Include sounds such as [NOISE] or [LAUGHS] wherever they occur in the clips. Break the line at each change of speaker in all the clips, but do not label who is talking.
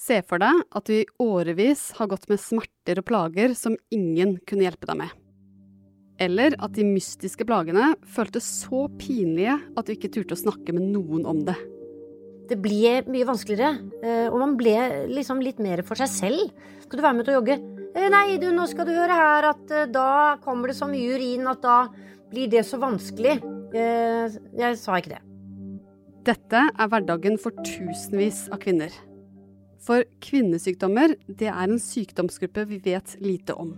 Se for deg at du i årevis har gått med smerter og plager som ingen kunne hjelpe deg med. Eller at de mystiske plagene føltes så pinlige at du ikke turte å snakke med noen om det.
Det ble mye vanskeligere, eh, og man ble liksom litt mer for seg selv. Skal du være med til å jogge? Eh, nei, du, nå skal du høre her at eh, da kommer det så mye urin at da blir det så vanskelig. Jeg sa ikke det.
Dette er hverdagen for tusenvis av kvinner. For kvinnesykdommer, det er en sykdomsgruppe vi vet lite om.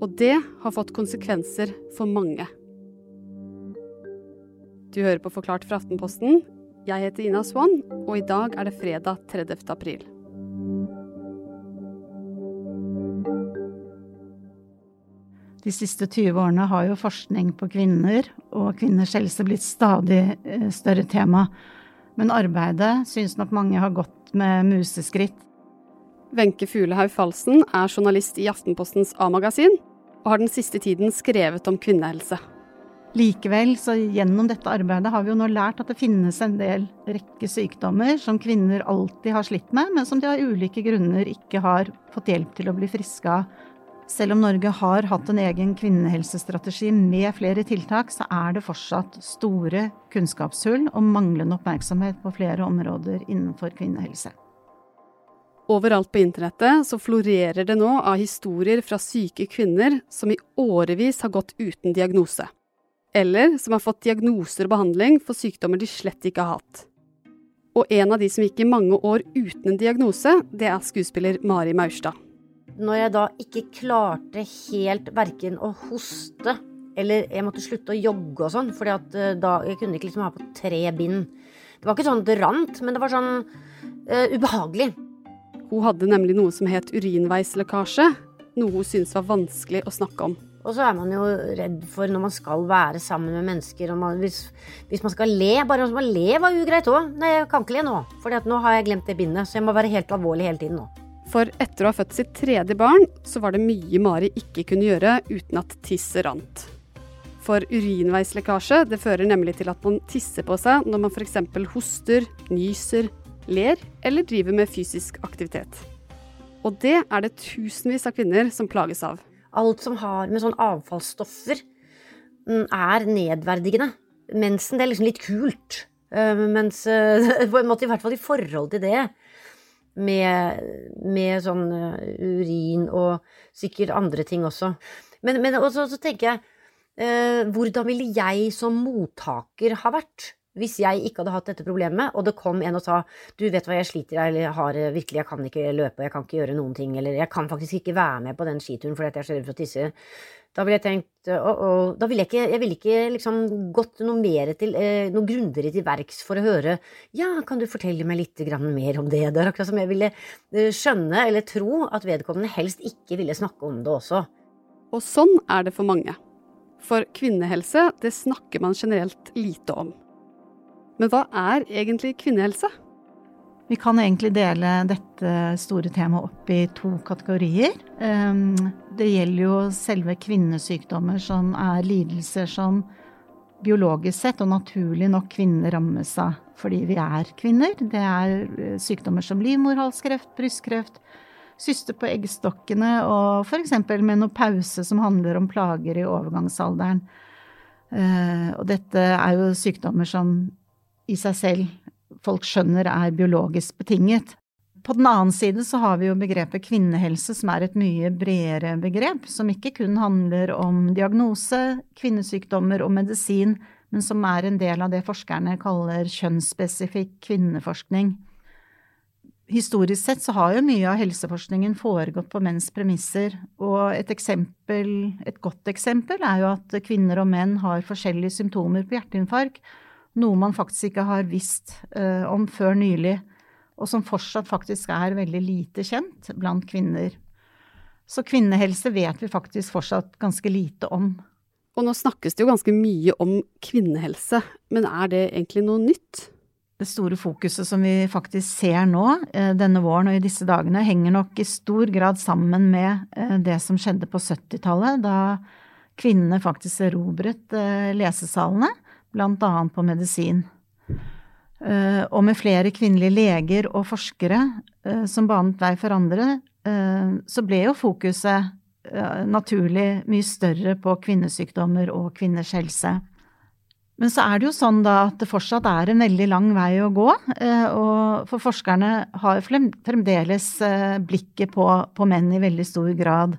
Og det har fått konsekvenser for mange. Du hører på Forklart fra Aftenposten. Jeg heter Ina Swann, og i dag er det fredag 30. april.
De siste 20 årene har jo forskning på kvinner og kvinners helse blitt stadig eh, større tema. Men arbeidet syns nok mange har gått med museskritt.
Wenche Fuglehaug Falsen er journalist i Aftenpostens A-magasin, og har den siste tiden skrevet om kvinnehelse.
Likevel, så gjennom dette arbeidet har vi jo nå lært at det finnes en del rekke sykdommer som kvinner alltid har slitt med, men som de av ulike grunner ikke har fått hjelp til å bli friske av. Selv om Norge har hatt en egen kvinnehelsestrategi med flere tiltak, så er det fortsatt store kunnskapshull og manglende oppmerksomhet på flere områder innenfor kvinnehelse.
Overalt på internettet så florerer det nå av historier fra syke kvinner som i årevis har gått uten diagnose. Eller som har fått diagnoser og behandling for sykdommer de slett ikke har hatt. Og en av de som gikk i mange år uten en diagnose, det er skuespiller Mari Maurstad.
Når jeg da ikke klarte helt verken å hoste eller jeg måtte slutte å jogge og sånn, fordi at eh, da jeg kunne ikke liksom ha på tre bind. Det var ikke sånn det rant, men det var sånn uh, ubehagelig.
Hun hadde nemlig noe som het urinveislekkasje, noe hun syntes var vanskelig å snakke om.
Og så er man jo redd for når man skal være sammen med mennesker. Man, hvis, hvis, man skal le Bare å le var ugreit òg. Nei, jeg kan ikke le nå, for nå har jeg glemt det bindet. Så jeg må være helt alvorlig hele tiden nå.
For etter å ha født sitt tredje barn, så var det mye Mari ikke kunne gjøre uten at tisset rant. For urinveislekkasje det fører nemlig til at man tisser på seg når man f.eks. hoster, nyser, ler eller driver med fysisk aktivitet. Og det er det tusenvis av kvinner som plages av.
Alt som har med sånn avfallsstoffer mm, er nedverdigende. Mensen det er liksom litt kult. Eh, mens eh, [LAUGHS] på en måte i hvert fall i forhold til det med, med sånn eh, urin og sikkert andre ting også. Men, men også, så tenker jeg eh, Hvordan ville jeg som mottaker ha vært? Hvis jeg ikke hadde hatt dette problemet, og det kom en og sa du vet hva jeg sliter jeg har virkelig, jeg kan ikke løpe, jeg kan ikke gjøre noen ting, eller jeg kan faktisk ikke være med på den skituren fordi jeg er så redd for å tisse, da ville jeg tenkt å, å, da ville jeg ikke, jeg ville ikke liksom gått noe mer til, eh, noe grundigere til verks for å høre ja, kan du fortelle meg litt mer om det? Det er akkurat som jeg ville eh, skjønne eller tro at vedkommende helst ikke ville snakke om det også.
Og sånn er det for mange. For kvinnehelse, det snakker man generelt lite om. Men hva er egentlig kvinnehelse?
Vi kan egentlig dele dette store temaet opp i to kategorier. Ehm, det gjelder jo selve kvinnesykdommer, som er lidelser som biologisk sett og naturlig nok kvinner rammes av fordi vi er kvinner. Det er eh, sykdommer som livmorhalskreft, brystkreft, syster på eggstokkene og f.eks. menopause, som handler om plager i overgangsalderen. Eh, og dette er jo sykdommer som i seg selv folk skjønner er biologisk betinget. På den annen side så har vi jo begrepet kvinnehelse, som er et mye bredere begrep, som ikke kun handler om diagnose, kvinnesykdommer og medisin, men som er en del av det forskerne kaller kjønnsspesifikk kvinneforskning. Historisk sett så har jo mye av helseforskningen foregått på menns premisser, og et eksempel, et godt eksempel er jo at kvinner og menn har forskjellige symptomer på hjerteinfarkt, noe man faktisk ikke har visst uh, om før nylig, og som fortsatt faktisk er veldig lite kjent blant kvinner. Så kvinnehelse vet vi faktisk fortsatt ganske lite om.
Og nå snakkes det jo ganske mye om kvinnehelse, men er det egentlig noe nytt?
Det store fokuset som vi faktisk ser nå, eh, denne våren og i disse dagene, henger nok i stor grad sammen med eh, det som skjedde på 70-tallet, da kvinnene faktisk erobret lesesalene blant annet på medisin. Eh, og med flere kvinnelige leger og forskere eh, som banet vei for andre, eh, så ble jo fokuset naturlig mye større på kvinnesykdommer og kvinners helse. Men så er det jo sånn da at det fortsatt er en veldig lang vei å gå. Og for forskerne har fremdeles blikket på, på menn i veldig stor grad.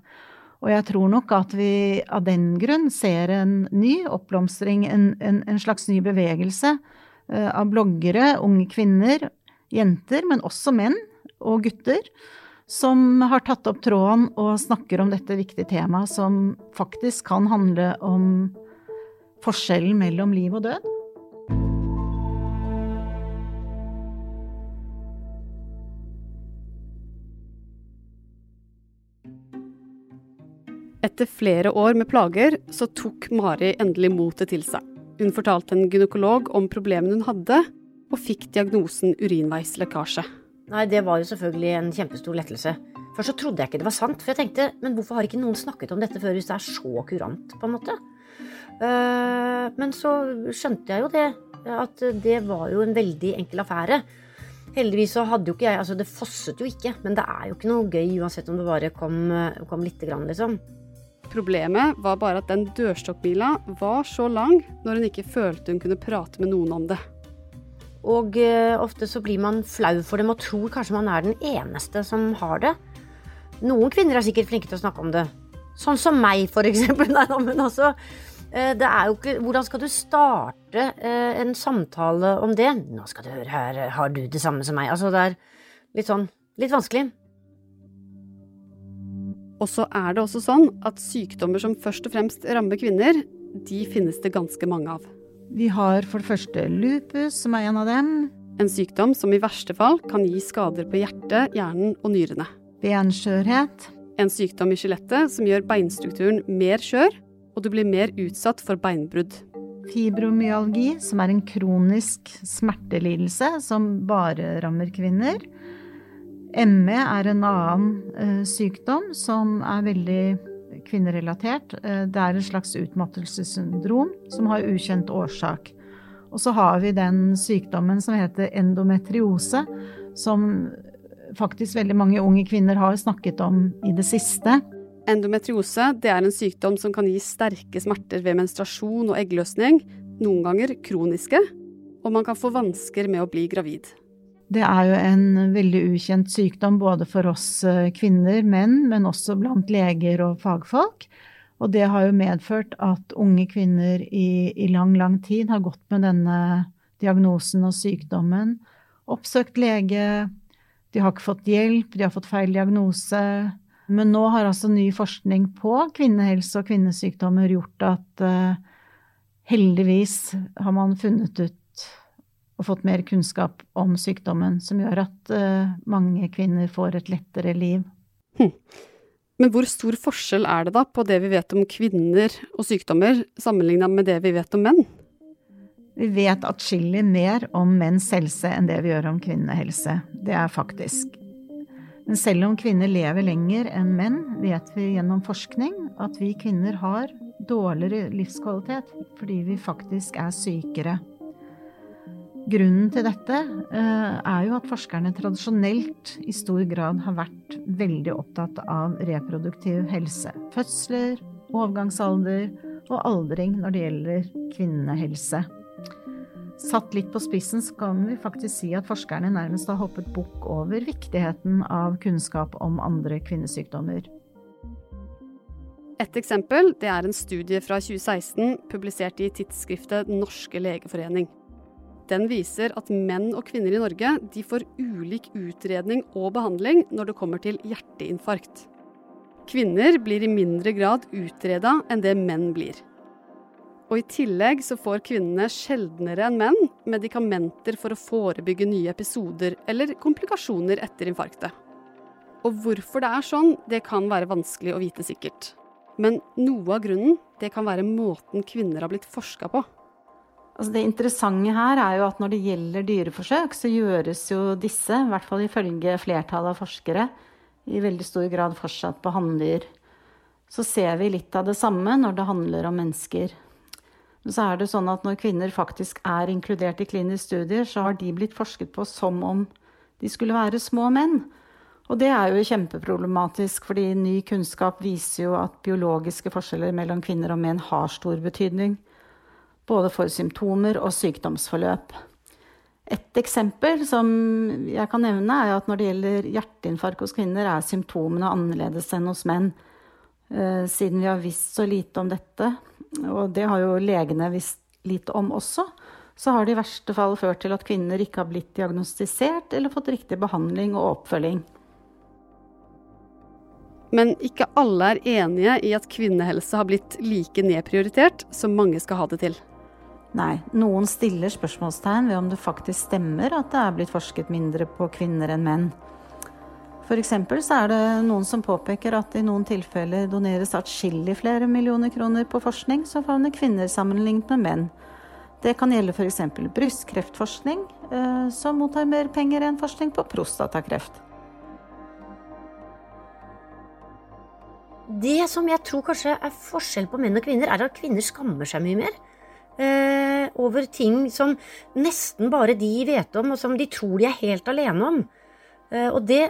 Og jeg tror nok at vi av den grunn ser en ny oppblomstring, en, en, en slags ny bevegelse uh, av bloggere, unge kvinner, jenter, men også menn og gutter, som har tatt opp tråden og snakker om dette viktige temaet, som faktisk kan handle om forskjellen mellom liv og død.
Etter flere år med plager så tok Mari endelig motet til seg. Hun fortalte en gynekolog om problemene hun hadde, og fikk diagnosen urinveislekkasje.
Nei, det var jo selvfølgelig en kjempestor lettelse. Først så trodde jeg ikke det var sant, for jeg tenkte men hvorfor har ikke noen snakket om dette før hvis det er så kurant, på en måte? Uh, men så skjønte jeg jo det, at det var jo en veldig enkel affære. Heldigvis så hadde jo ikke jeg Altså, det fosset jo ikke, men det er jo ikke noe gøy uansett om det bare kom, kom lite grann, liksom.
Problemet var bare at den dørstokkmila var så lang når hun ikke følte hun kunne prate med noen om det.
Og uh, ofte så blir man flau for dem og tror kanskje man er den eneste som har det. Noen kvinner er sikkert flinke til å snakke om det. Sånn som meg, for eksempel. [LAUGHS] Nei, men altså, uh, det er jo ikke Hvordan skal du starte uh, en samtale om det? Nå skal du høre her, har du det samme som meg? Altså, det er litt sånn Litt vanskelig.
Og så er det også sånn at sykdommer som først og fremst rammer kvinner, de finnes det ganske mange av.
Vi har for det første lupus, som er en av dem.
En sykdom som i verste fall kan gi skader på hjertet, hjernen og nyrene.
Benskjørhet.
En sykdom i skjelettet som gjør beinstrukturen mer skjør, og du blir mer utsatt for beinbrudd.
Fibromyalgi, som er en kronisk smertelidelse som bare rammer kvinner. ME er en annen uh, sykdom som er veldig kvinnerelatert. Uh, det er en slags utmattelsessyndrom som har ukjent årsak. Og så har vi den sykdommen som heter endometriose, som faktisk veldig mange unge kvinner har snakket om i det siste.
Endometriose det er en sykdom som kan gi sterke smerter ved menstruasjon og eggløsning, noen ganger kroniske, og man kan få vansker med å bli gravid.
Det er jo en veldig ukjent sykdom både for oss eh, kvinner, menn, men også blant leger og fagfolk. Og det har jo medført at unge kvinner i, i lang, lang tid har gått med denne diagnosen og sykdommen. Oppsøkt lege, de har ikke fått hjelp, de har fått feil diagnose. Men nå har altså ny forskning på kvinnehelse og kvinnesykdommer gjort at uh, heldigvis har man funnet ut og fått mer kunnskap om sykdommen, som gjør at uh, mange kvinner får et lettere liv. Hm.
Men hvor stor forskjell er det da på det vi vet om kvinner og sykdommer, sammenligna med det vi vet om menn?
Vi vet atskillig mer om menns helse enn det vi gjør om kvinnehelse. Det er faktisk. Men selv om kvinner lever lenger enn menn, vet vi gjennom forskning at vi kvinner har dårligere livskvalitet fordi vi faktisk er sykere. Grunnen til dette eh, er jo at forskerne tradisjonelt i stor grad har vært veldig opptatt av reproduktiv helse. Fødsler, overgangsalder og aldring når det gjelder kvinnehelse. Satt litt på spissen så kan vi faktisk si at forskerne nærmest har hoppet bukk over viktigheten av kunnskap om andre kvinnesykdommer.
Et eksempel det er en studie fra 2016 publisert i tidsskriftet norske legeforening. Den viser at menn og kvinner i Norge de får ulik utredning og behandling når det kommer til hjerteinfarkt. Kvinner blir i mindre grad utreda enn det menn blir. Og I tillegg så får kvinnene sjeldnere enn menn medikamenter for å forebygge nye episoder eller komplikasjoner etter infarktet. Og hvorfor det er sånn, det kan være vanskelig å vite sikkert. Men noe av grunnen det kan være måten kvinner har blitt forska på.
Altså det interessante her er jo at når det gjelder dyreforsøk, så gjøres jo disse, i hvert fall ifølge flertallet av forskere, i veldig stor grad fortsatt på hanndyr. Så ser vi litt av det samme når det handler om mennesker. Så er det sånn at når kvinner faktisk er inkludert i kliniske studier, så har de blitt forsket på som om de skulle være små menn. Og det er jo kjempeproblematisk, fordi ny kunnskap viser jo at biologiske forskjeller mellom kvinner og menn har stor betydning. Både for symptomer og sykdomsforløp. Et eksempel som jeg kan nevne, er at når det gjelder hjerteinfarkt hos kvinner, er symptomene annerledes enn hos menn. Eh, siden vi har visst så lite om dette, og det har jo legene visst lite om også, så har det i verste fall ført til at kvinner ikke har blitt diagnostisert eller fått riktig behandling og oppfølging.
Men ikke alle er enige i at kvinnehelse har blitt like nedprioritert som mange skal ha det til.
Nei, noen stiller spørsmålstegn ved om det faktisk stemmer at det er blitt forsket mindre på kvinner enn menn. F.eks. så er det noen som påpeker at i noen tilfeller doneres atskillig flere millioner kroner på forskning som favner kvinner sammenlignet med menn. Det kan gjelde f.eks. brystkreftforskning, eh, som mottar mer penger enn forskning på prostatakreft.
Det som jeg tror kanskje er forskjell på menn og kvinner, er at kvinner skammer seg mye mer eh, over ting som nesten bare de vet om, og som de tror de er helt alene om. Eh, og det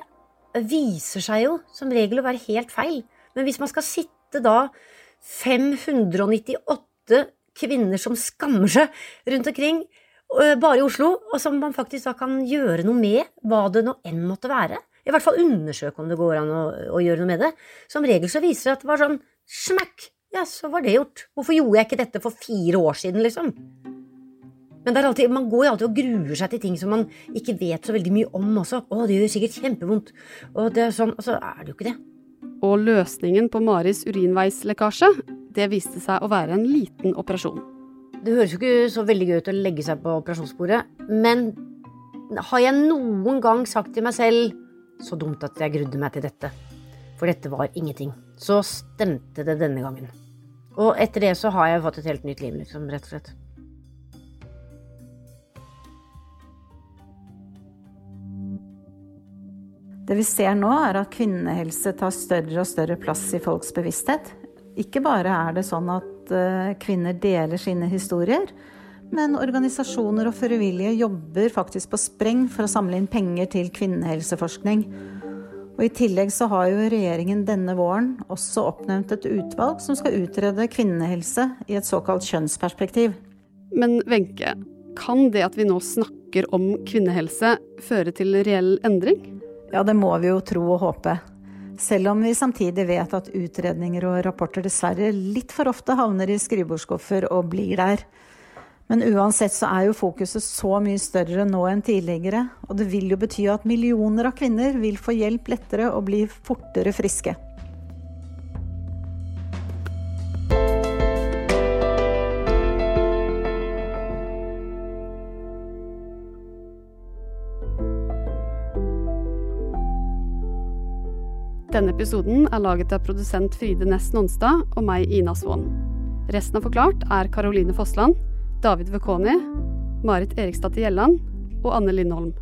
viser seg jo som regel å være helt feil. Men hvis man skal sitte da 598 kvinner som skammer seg rundt omkring, eh, bare i Oslo, og som man faktisk da kan gjøre noe med, hva det nå enn måtte være. I hvert fall undersøke om det går an å, å gjøre noe med det. Som regel så viser det at det var sånn smakk, ja, så var det gjort. Hvorfor gjorde jeg ikke dette for fire år siden, liksom? Men alltid, man går jo alltid og gruer seg til ting som man ikke vet så veldig mye om også. Å, det gjør sikkert kjempevondt. Og, det er sånn, og så er det jo ikke det.
Og løsningen på Maris urinveislekkasje, det viste seg å være en liten operasjon.
Det høres jo ikke så veldig gøy ut å legge seg på operasjonsbordet, men har jeg noen gang sagt til meg selv så dumt at jeg grudde meg til dette, for dette var ingenting, så stemte det denne gangen. Og etter det så har jeg fått et helt nytt liv, liksom, rett og slett.
Det vi ser nå, er at kvinnehelse tar større og større plass i folks bevissthet. Ikke bare er det sånn at eh, kvinner deler sine historier, men organisasjoner og frivillige jobber faktisk på spreng for å samle inn penger til kvinnehelseforskning. Og I tillegg så har jo regjeringen denne våren også oppnevnt et utvalg som skal utrede kvinnehelse i et såkalt kjønnsperspektiv.
Men Wenche, kan det at vi nå snakker om kvinnehelse føre til reell endring?
Ja, det må vi jo tro og håpe. Selv om vi samtidig vet at utredninger og rapporter dessverre litt for ofte havner i skrivebordsskuffer og blir der. Men uansett så er jo fokuset så mye større nå enn tidligere. Og det vil jo bety at millioner av kvinner vil få hjelp lettere og bli fortere friske.
Denne episoden er laget av produsent Fride Næss Nonstad og meg, Ina Svaan. Resten av Forklart er Caroline Fossland, David Vekoni, Marit Eriksdatter Gjelland og Anne Lindholm.